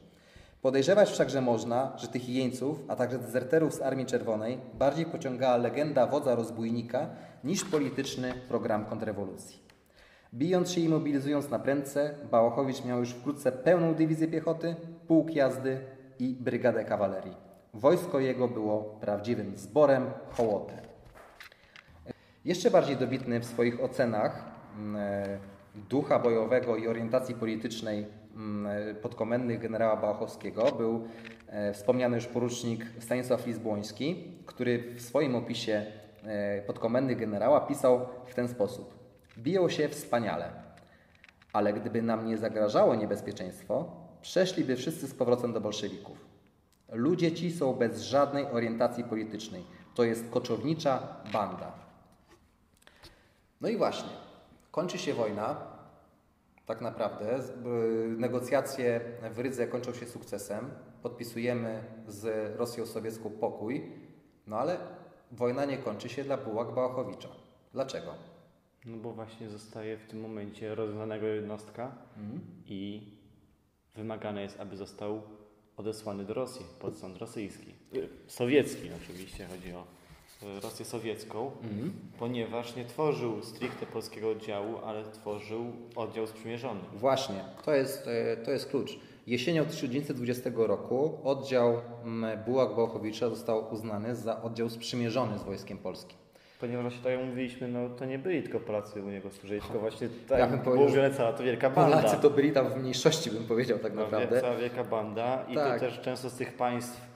Podejrzewać wszakże można, że tych jeńców, a także dezerterów z Armii Czerwonej bardziej pociągała legenda wodza rozbójnika niż polityczny program kontrrewolucji. Bijąc się i mobilizując na prędce, Bałachowicz miał już wkrótce pełną dywizję piechoty, pułk jazdy i brygadę kawalerii. Wojsko jego było prawdziwym zborem hołoty. Jeszcze bardziej dobitny w swoich ocenach mm, ducha bojowego i orientacji politycznej mm, podkomendnych generała Bałachowskiego był e, wspomniany już porucznik Stanisław Lizbłoński, który w swoim opisie e, podkomendnych generała pisał w ten sposób. Biją się wspaniale, ale gdyby nam nie zagrażało niebezpieczeństwo, przeszliby wszyscy z powrotem do bolszewików. Ludzie ci są bez żadnej orientacji politycznej. To jest koczownicza banda. No i właśnie, kończy się wojna. Tak naprawdę negocjacje w Rydze kończą się sukcesem. Podpisujemy z Rosją sowiecką pokój, no ale wojna nie kończy się dla Bułak Bałachowicza. Dlaczego? No bo właśnie zostaje w tym momencie rozwiązanego jednostka mhm. i wymagane jest, aby został odesłany do Rosji pod sąd rosyjski. Sowiecki oczywiście, chodzi o Rosję sowiecką, ponieważ nie tworzył stricte polskiego oddziału, ale tworzył oddział sprzymierzony. Właśnie, to jest, e, to jest klucz. Jesienią 1920 roku oddział Bułak-Bałchowicza został uznany za oddział sprzymierzony z wojskiem polskim. Ponieważ właśnie tak jak mówiliśmy, no to nie byli tylko Polacy u niego służyli, tylko właśnie tak ja bym było mówione, cała to wielka banda. Polacy to byli tam w mniejszości, bym powiedział tak no, naprawdę. Cała wielka banda i tak. to też często z tych państw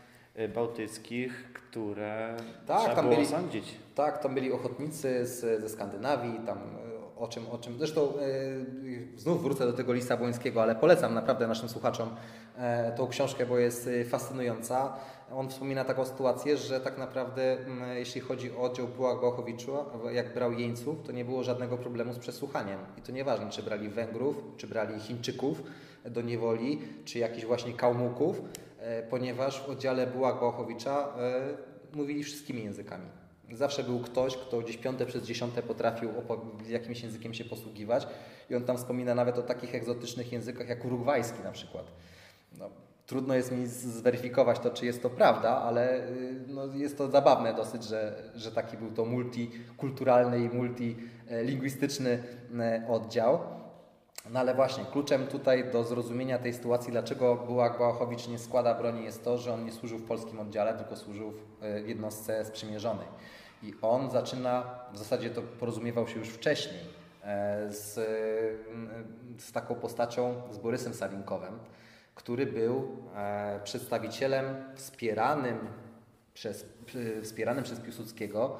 bałtyckich, które tak, trzeba tam było byli, osądzić. Tak, tam byli ochotnicy z, ze Skandynawii, tam o czym, o czym zresztą yy, znów wrócę do tego Lisabońskiego, ale polecam naprawdę naszym słuchaczom yy, tą książkę, bo jest fascynująca. On wspomina taką sytuację, że tak naprawdę yy, jeśli chodzi o oddział Bałchowiczu, jak brał jeńców, to nie było żadnego problemu z przesłuchaniem. I to nieważne, czy brali Węgrów, czy brali Chińczyków do niewoli, czy jakichś właśnie Kałmuków, ponieważ w oddziale Bułak Bałchowicza mówili wszystkimi językami. Zawsze był ktoś, kto gdzieś piąte przez dziesiąte potrafił jakimś językiem się posługiwać i on tam wspomina nawet o takich egzotycznych językach jak urugwajski na przykład. No, trudno jest mi zweryfikować to, czy jest to prawda, ale y, no, jest to zabawne dosyć, że, że taki był to multikulturalny i multilingwistyczny e, oddział. No ale właśnie, kluczem tutaj do zrozumienia tej sytuacji, dlaczego Bułak Bałachowicz nie składa broni, jest to, że on nie służył w polskim oddziale, tylko służył w e, jednostce sprzymierzonej. I on zaczyna, w zasadzie to porozumiewał się już wcześniej e, z, z taką postacią, z Borysem Sawinkowem, który był e, przedstawicielem wspieranym przez, wspieranym przez Piłsudskiego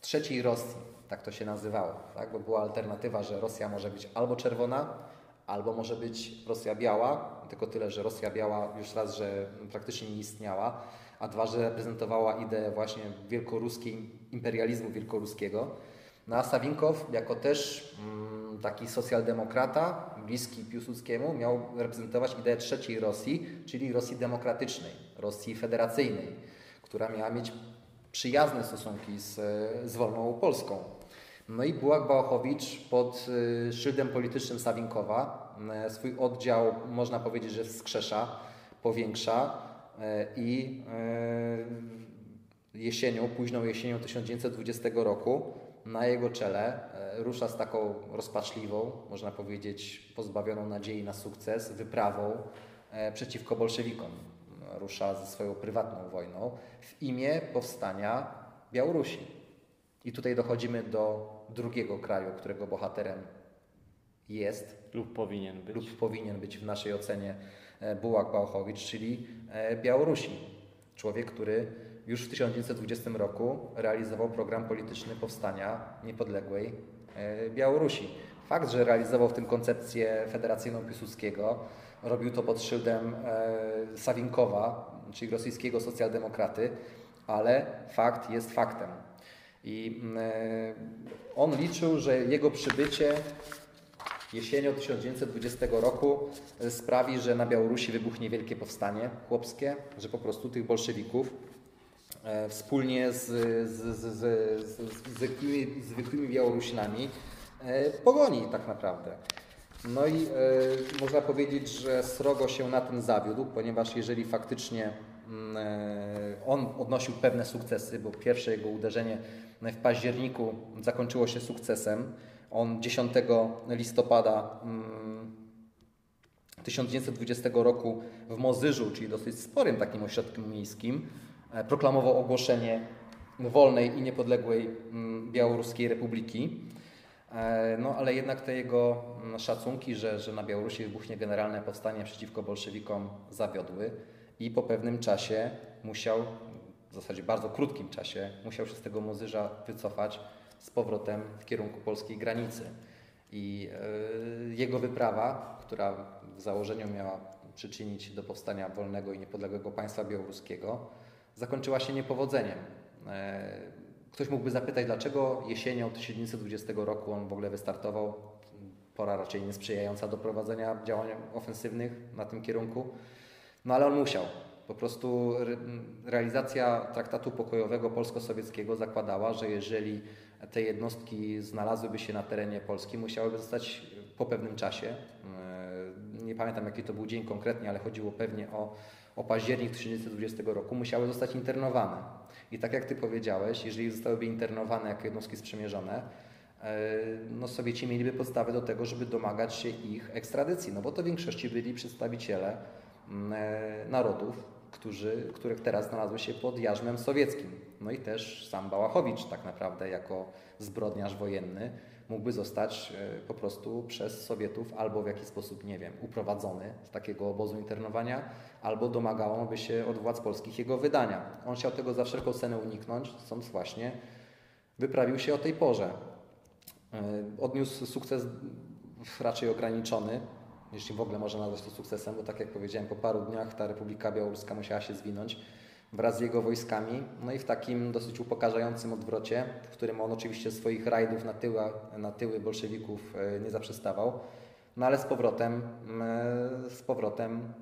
trzeciej Rosji, tak to się nazywało, tak? bo była alternatywa, że Rosja może być albo czerwona, albo może być Rosja biała, tylko tyle, że Rosja biała już raz, że praktycznie nie istniała, a dwa, że reprezentowała ideę właśnie wielkoruskiej, imperializmu wielkoruskiego. No a Sawinkow jako też mm, taki socjaldemokrata, bliski Piłsudskiemu, miał reprezentować ideę trzeciej Rosji, czyli Rosji demokratycznej, Rosji federacyjnej, która miała mieć przyjazne stosunki z, z wolną Polską. No i Bułak Bałachowicz pod y, szyldem politycznym Sawinkowa y, swój oddział, można powiedzieć, że wskrzesza, powiększa y, i jesienią, późną jesienią 1920 roku na jego czele rusza z taką rozpaczliwą, można powiedzieć, pozbawioną nadziei na sukces, wyprawą przeciwko bolszewikom. Rusza ze swoją prywatną wojną w imię powstania Białorusi. I tutaj dochodzimy do drugiego kraju, którego bohaterem jest lub powinien być, lub powinien być w naszej ocenie e, Bułak Bałchowicz, czyli e, Białorusi. Człowiek, który już w 1920 roku realizował program polityczny powstania niepodległej e, Białorusi. Fakt, że realizował w tym koncepcję federacyjną Piłsudskiego, robił to pod szyldem Sawinkowa, czyli rosyjskiego socjaldemokraty, ale fakt jest faktem. I e, on liczył, że jego przybycie jesienią 1920 roku sprawi, że na Białorusi wybuchnie wielkie powstanie chłopskie, że po prostu tych bolszewików e, wspólnie z, z, z, z zwykłymi, zwykłymi Białorusinami e, pogoni tak naprawdę. No i e, można powiedzieć, że srogo się na tym zawiódł, ponieważ jeżeli faktycznie mm, e, on odnosił pewne sukcesy, bo pierwsze jego uderzenie w październiku zakończyło się sukcesem. On 10 listopada 1920 mm, roku w Mozyżu, czyli dosyć sporym takim ośrodkiem miejskim, e, proklamował ogłoszenie wolnej i niepodległej mm, Białoruskiej Republiki. E, no ale jednak te jego mm, szacunki, że, że na Białorusi wybuchnie generalne powstanie przeciwko bolszewikom zawiodły i po pewnym czasie musiał, w zasadzie bardzo krótkim czasie, musiał się z tego Mozyża wycofać z powrotem w kierunku polskiej granicy. I e, jego wyprawa, która w założeniu miała przyczynić do powstania wolnego i niepodległego państwa białoruskiego, zakończyła się niepowodzeniem. E, Ktoś mógłby zapytać, dlaczego jesienią 1920 roku on w ogóle wystartował. Pora raczej niesprzyjająca do prowadzenia działań ofensywnych na tym kierunku. No ale on musiał. Po prostu realizacja traktatu pokojowego polsko-sowieckiego zakładała, że jeżeli te jednostki znalazłyby się na terenie Polski, musiałyby zostać po pewnym czasie. E, nie pamiętam jaki to był dzień konkretnie, ale chodziło pewnie o, o październik 1920 roku, musiały zostać internowane. I tak jak Ty powiedziałeś, jeżeli zostałyby internowane jako jednostki sprzymierzone, e, no Sowieci mieliby podstawę do tego, żeby domagać się ich ekstradycji, no bo to w większości byli przedstawiciele narodów, którzy, których teraz znalazły się pod jarzmem sowieckim. No i też sam Bałachowicz tak naprawdę jako zbrodniarz wojenny mógłby zostać e, po prostu przez Sowietów albo w jakiś sposób, nie wiem, uprowadzony z takiego obozu internowania, albo domagałoby się od władz polskich jego wydania. On chciał tego za wszelką cenę uniknąć, stąd właśnie wyprawił się o tej porze. E, odniósł sukces raczej ograniczony, jeśli w ogóle można nazwać to sukcesem, bo tak jak powiedziałem, po paru dniach ta Republika Białoruska musiała się zwinąć wraz z jego wojskami. No i w takim dosyć upokarzającym odwrocie, w którym on oczywiście swoich rajdów na tyły, na tyły bolszewików e, nie zaprzestawał, no ale z powrotem, z powrotem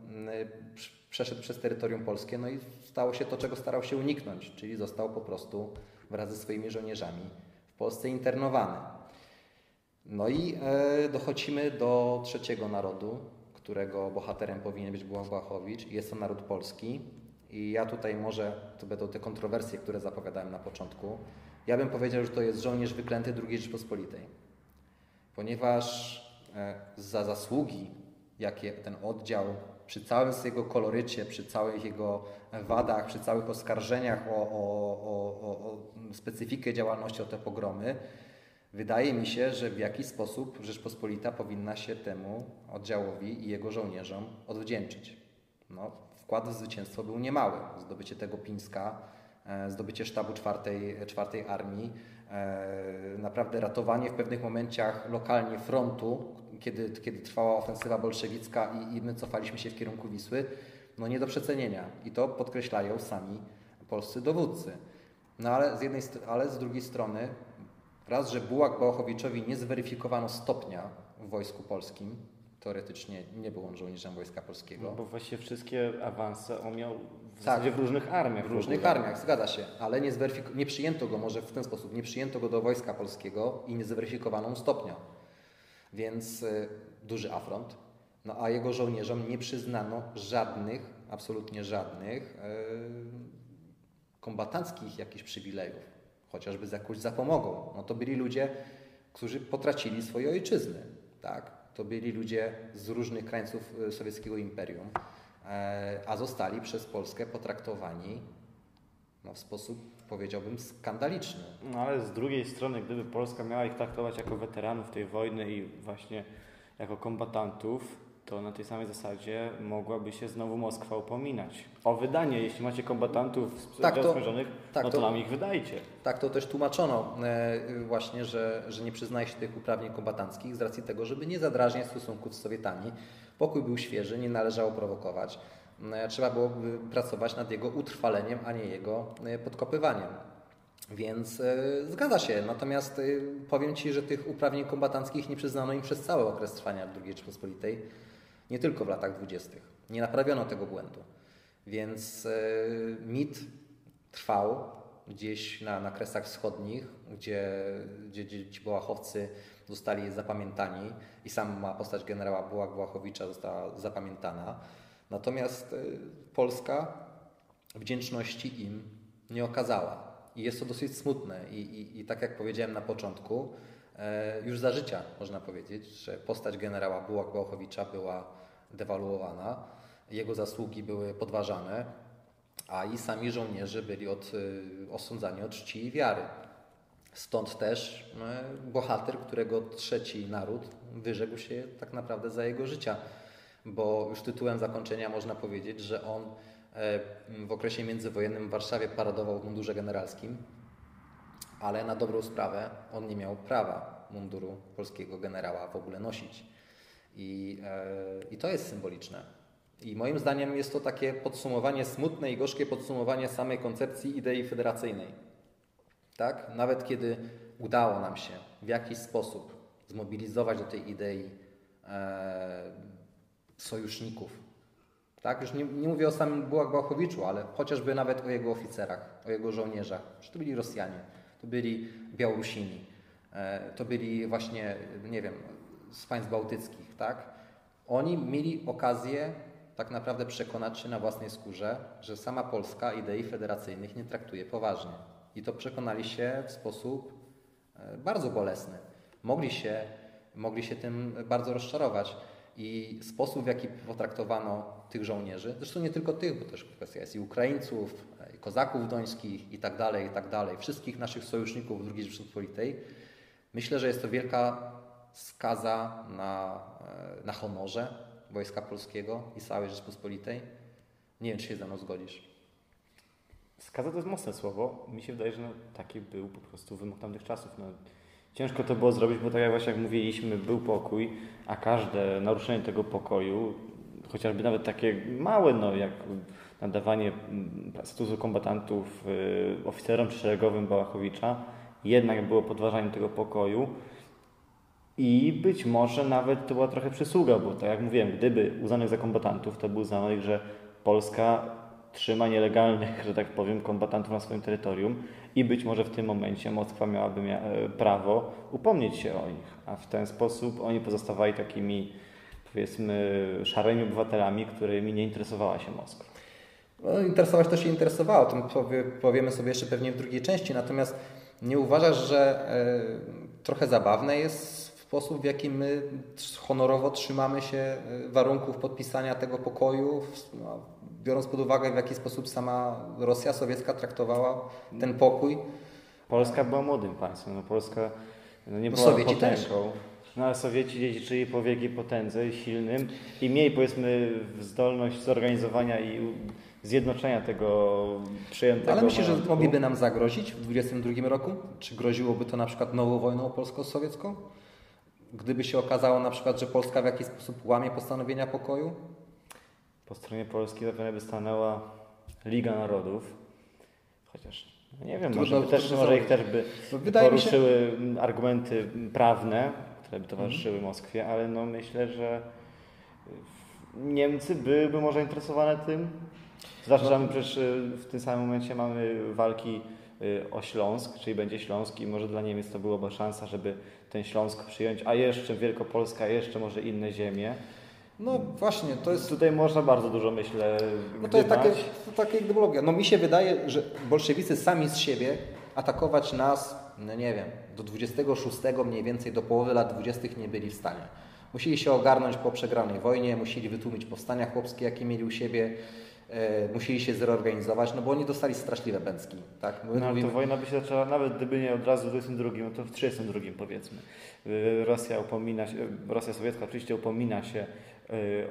przeszedł przez terytorium polskie, no i stało się to, czego starał się uniknąć, czyli został po prostu wraz ze swoimi żołnierzami w Polsce internowany. No i dochodzimy do trzeciego narodu, którego bohaterem powinien być Błachowicz. Jest to naród polski. I ja tutaj może, to będą te kontrowersje, które zapowiadałem na początku, ja bym powiedział, że to jest żołnierz wyklęty II Rzeczypospolitej. Ponieważ e, za zasługi, jakie ten oddział przy całym jego kolorycie, przy całych jego wadach, przy całych oskarżeniach o, o, o, o specyfikę działalności, o te pogromy, wydaje mi się, że w jakiś sposób Rzeczpospolita powinna się temu oddziałowi i jego żołnierzom odwdzięczyć. No, wkład w zwycięstwo był niemały. Zdobycie tego Pińska, e, zdobycie sztabu czwartej, czwartej armii, e, naprawdę ratowanie w pewnych momentach lokalnie frontu, kiedy, kiedy trwała ofensywa bolszewicka i, i my cofaliśmy się w kierunku Wisły, no nie do przecenienia. I to podkreślają sami polscy dowódcy. No ale z, jednej, ale z drugiej strony, raz, że Bułak Bałachowiczowi nie zweryfikowano stopnia w wojsku polskim, teoretycznie nie był on żołnierzem Wojska Polskiego. No bo właściwie wszystkie awanse on miał w tak, w różnych armiach. W różnych armiach, zgadza się, ale nie, nie przyjęto go może w ten sposób, nie przyjęto go do Wojska Polskiego i nie zweryfikowano stopnia. Więc y, duży afront. No a jego żołnierzom nie przyznano żadnych, absolutnie żadnych y, kombatanckich jakichś przywilejów, chociażby z jakąś zapomogą. No to byli ludzie, którzy potracili swoje ojczyzny, tak? to byli ludzie z różnych krańców e, sowieckiego imperium, e, a zostali przez Polskę potraktowani no, w sposób, powiedziałbym, skandaliczny. No ale z drugiej strony, gdyby Polska miała ich traktować jako weteranów tej wojny i właśnie jako kombatantów, to na tej samej zasadzie mogłaby się znowu Moskwa upominać o wydanie. Jeśli macie kombatantów tak, to, tak, no to, to nam ich wydajcie. Tak to też tłumaczono e, właśnie, że, że nie przyznaje się tych uprawnień kombatanckich z racji tego, żeby nie zadrażniać stosunków z Sowietami. Pokój był świeży, nie należało prowokować. trzeba było pracować nad jego utrwaleniem, a nie jego podkopywaniem. Więc zgadza się. Natomiast powiem Ci, że tych uprawnień kombatanckich nie przyznano im przez cały okres trwania II Rzeczypospolitej, nie tylko w latach dwudziestych. Nie naprawiono tego błędu. Więc mit trwał gdzieś na, na Kresach Wschodnich, gdzie, gdzie, gdzie ci Bołachowcy zostali zapamiętani i sama postać generała Bułak Błachowicza została zapamiętana. Natomiast y, Polska wdzięczności im nie okazała. I jest to dosyć smutne. I, i, i tak jak powiedziałem na początku, e, już za życia można powiedzieć, że postać generała Bułak Błachowicza była dewaluowana, jego zasługi były podważane, a i sami żołnierze byli od, y, osądzani od czci i wiary. Stąd też y, bohater, którego trzeci naród wyrzekł się tak naprawdę za jego życia, bo już tytułem zakończenia można powiedzieć, że on e, w okresie międzywojennym w Warszawie paradował w mundurze generalskim, ale na dobrą sprawę on nie miał prawa munduru polskiego generała w ogóle nosić. I, e, i to jest symboliczne. I moim zdaniem jest to takie podsumowanie, smutne i gorzkie podsumowanie samej koncepcji idei federacyjnej. Tak? Nawet kiedy udało nam się w jakiś sposób zmobilizować do tej idei e, sojuszników, tak? Już nie, nie, mówię o samym Błachowiczu, ale chociażby nawet o jego oficerach, o jego żołnierzach. To byli Rosjanie, to byli Białorusini, e, to byli właśnie, nie wiem, z państw bałtyckich, tak? Oni mieli okazję tak naprawdę przekonać się na własnej skórze, że sama Polska idei federacyjnych nie traktuje poważnie. I to przekonali się w sposób e, bardzo bolesny. Mogli się, mogli się tym bardzo rozczarować. I sposób, w jaki potraktowano tych żołnierzy, zresztą nie tylko tych, bo też kwestia jest i Ukraińców, i kozaków dońskich i tak dalej, i tak dalej, wszystkich naszych sojuszników II Rzeczypospolitej, myślę, że jest to wielka skaza na, e, na honorze, Wojska Polskiego i całej Rzeczpospolitej. Nie wiem, czy się ze mną zgodzisz. Skaza to jest mocne słowo. Mi się wydaje, że no, taki był po prostu wymóg tamtych czasów. No, ciężko to było zrobić, bo tak jak właśnie jak mówiliśmy, był pokój, a każde naruszenie tego pokoju, chociażby nawet takie małe, no, jak nadawanie mm, statusu kombatantów y, oficerom szeregowym Bałachowicza, jednak było podważaniem tego pokoju. I być może nawet to była trochę przysługa, bo tak jak mówiłem, gdyby uznanych za kombatantów, to by uznano że Polska trzyma nielegalnych, że tak powiem, kombatantów na swoim terytorium i być może w tym momencie Moskwa miałaby mia e, prawo upomnieć się o nich, a w ten sposób oni pozostawali takimi, powiedzmy, szarymi obywatelami, którymi nie interesowała się Moskwa. No, interesować to się interesowało, o tym powie, powiemy sobie jeszcze pewnie w drugiej części, natomiast nie uważasz, że y, trochę zabawne jest sposób, w jaki my honorowo trzymamy się e, warunków podpisania tego pokoju, no, biorąc pod uwagę, w jaki sposób sama Rosja sowiecka traktowała ten pokój. Polska była młodym państwem. No Polska no nie no była Sowieci potęgą. Też. No ale Sowieci dziedziczyli po wielkiej potędze silnym i mieli powiedzmy zdolność zorganizowania i zjednoczenia tego przyjętego. Ale myślę, że mogliby nam zagrozić w 2022 roku? Czy groziłoby to na przykład nową wojną polsko-sowiecką? gdyby się okazało na przykład, że Polska w jakiś sposób łamie postanowienia pokoju? Po stronie Polski zapewne by stanęła Liga Narodów, chociaż no nie wiem, może, też, może ich też by poruszyły się... argumenty prawne, które by towarzyszyły. Moskwie, ale no myślę, że Niemcy byłyby może interesowane tym. Zwłaszcza, że no. przecież y, w tym samym momencie mamy walki y, o Śląsk, czyli będzie Śląsk i może dla Niemiec to byłoby szansa, żeby ten Śląsk przyjąć, a jeszcze Wielkopolska, jeszcze może inne ziemie. No właśnie, to jest... Tutaj można bardzo dużo, myślę, No to jest takie, to takie ideologia. No mi się wydaje, że bolszewicy sami z siebie atakować nas, no nie wiem, do 26 mniej więcej, do połowy lat 20 nie byli w stanie. Musieli się ogarnąć po przegranej wojnie, musieli wytłumić powstania chłopskie, jakie mieli u siebie, e, musieli się zreorganizować, no bo oni dostali straszliwe bęcki. Tak? no, mówimy... to wojna by się zaczęła, nawet gdyby nie od razu w 22, no to w 32 powiedzmy. Y, Rosja upomina się, Rosja sowiecka oczywiście upomina się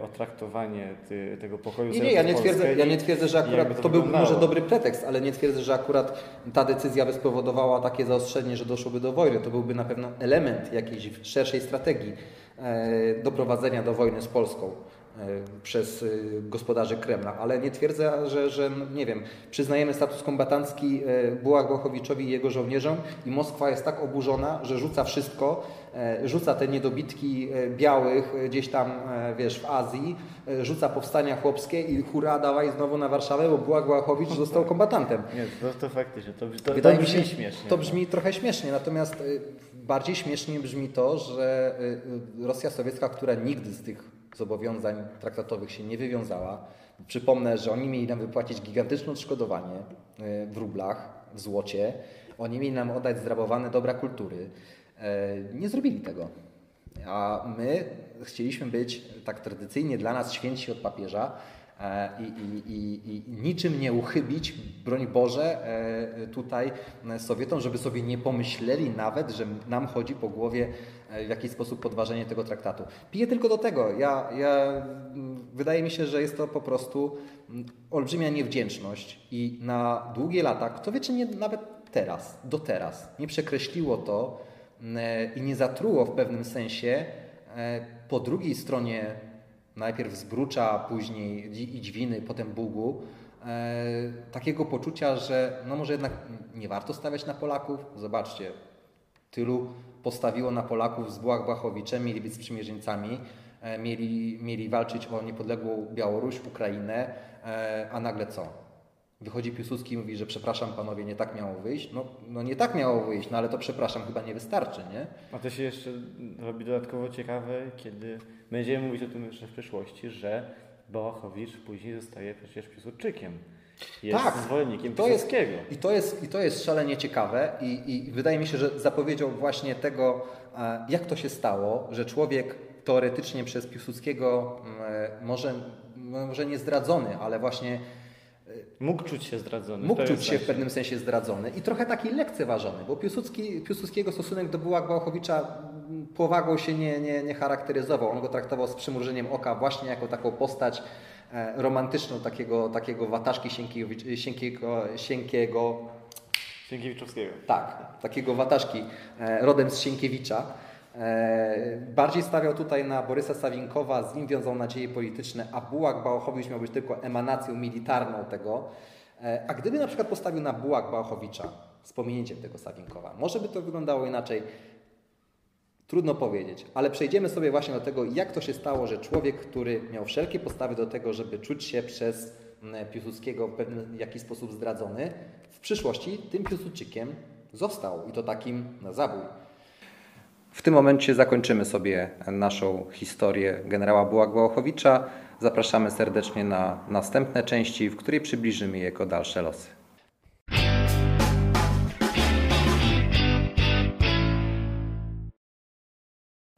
o traktowanie ty, tego pokoju. Nie, nie, ja nie, twierdzę, ja nie twierdzę, że akurat to, to był może dobry pretekst, ale nie twierdzę, że akurat ta decyzja by spowodowała takie zaostrzenie, że doszłoby do wojny. To byłby na pewno element jakiejś szerszej strategii e, doprowadzenia do wojny z Polską. przez gospodarzy Kremla, ale nie twierdzę, że, że nie wiem, przyznajemy status kombatancki Bułak Błachowiczowi i jego żołnierzom i Moskwa jest tak oburzona, że rzuca wszystko, rzuca te niedobitki białych gdzieś tam, wiesz, w Azji, rzuca powstania chłopskie i hura, dawaj znowu na Warszawę, bo Bułak Błachowicz został kombatantem. Nie, to, to faktycznie, to, to, Wydaje to brzmi mi się śmiesznie. To brzmi trochę śmiesznie, natomiast bardziej śmiesznie brzmi to, że Rosja sowiecka, która nigdy z tych zobowiązań traktatowych się nie wywiązała. Przypomnę, że oni mieli nam wypłacić gigantyczne odszkodowanie w rublach, w złocie. Oni mieli nam oddać zrabowane dobra kultury. Nie zrobili tego. A my chcieliśmy być tak tradycyjnie dla nas święci od papieża i, i, i, i niczym nie uchybić, broń Boże, tutaj Sowietom, żeby sobie nie pomyśleli nawet, że nam chodzi po głowie w jakiś sposób podważenie tego traktatu. Piję tylko do tego. Ja, ja, wydaje mi się, że jest to po prostu olbrzymia niewdzięczność i na długie lata, kto wie, czy nie nawet teraz, do teraz, nie przekreśliło to i nie zatruło w pewnym sensie po drugiej stronie najpierw Zbrucza, później Idźwiny, potem Bugu, takiego poczucia, że no może jednak nie warto stawiać na Polaków. Zobaczcie, tylu postawiło na Polaków z Błach-Błachowiczem, mieli być sprzymierzeńcami, mieli, mieli walczyć o niepodległą Białoruś, Ukrainę, a nagle co? Wychodzi Piłsudski i mówi, że przepraszam panowie, nie tak miało wyjść. No, no nie tak miało wyjść, no ale to przepraszam chyba nie wystarczy, nie? A to się jeszcze robi dodatkowo ciekawe, kiedy będziemy mówić o tym jeszcze w przyszłości, że Bałachowicz później zostaje przecież Piłsudczykiem. Jest tak, zwolennikiem to jest, Piłsudskiego. i, to jest, I to jest szalenie ciekawe i, i wydaje mi się, że zapowiedział właśnie tego, jak to się stało, że człowiek teoretycznie przez Piłsudskiego może, może nie zdradzony, ale właśnie Mógł czuć się zdradzony. Mógł czuć się w pewnym sensie zdradzony i trochę taki lekceważony, bo Piłsudski, Piłsudskiego stosunek do Bułak Bałachowicza powagą się nie, nie, nie charakteryzował. On go traktował z przymrużeniem oka właśnie jako taką postać romantyczną, takiego, takiego wataszki Sienkiewicz, Sienkiego, Sienkiego Sienkiewiczowskiego. Tak, takiego wataszki rodem z Sienkiewicza. Bardziej stawiał tutaj na Borysa Sawinkowa, z nim wiązał nadzieje polityczne, a Bułak Bałachowicz miał być tylko emanacją militarną tego. A gdyby na przykład postawił na Bułak Bałachowicza z pominięciem tego Sawinkowa, może by to wyglądało inaczej. Trudno powiedzieć, ale przejdziemy sobie właśnie do tego, jak to się stało, że człowiek, który miał wszelkie postawy do tego, żeby czuć się przez Piłsudskiego w pewien jakiś sposób zdradzony, w przyszłości tym Piłsudczykiem został i to takim na zabój. W tym momencie zakończymy sobie naszą historię generała Bułak-Bałachowicza. Zapraszamy serdecznie na następne części, w której przybliżymy jego dalsze losy.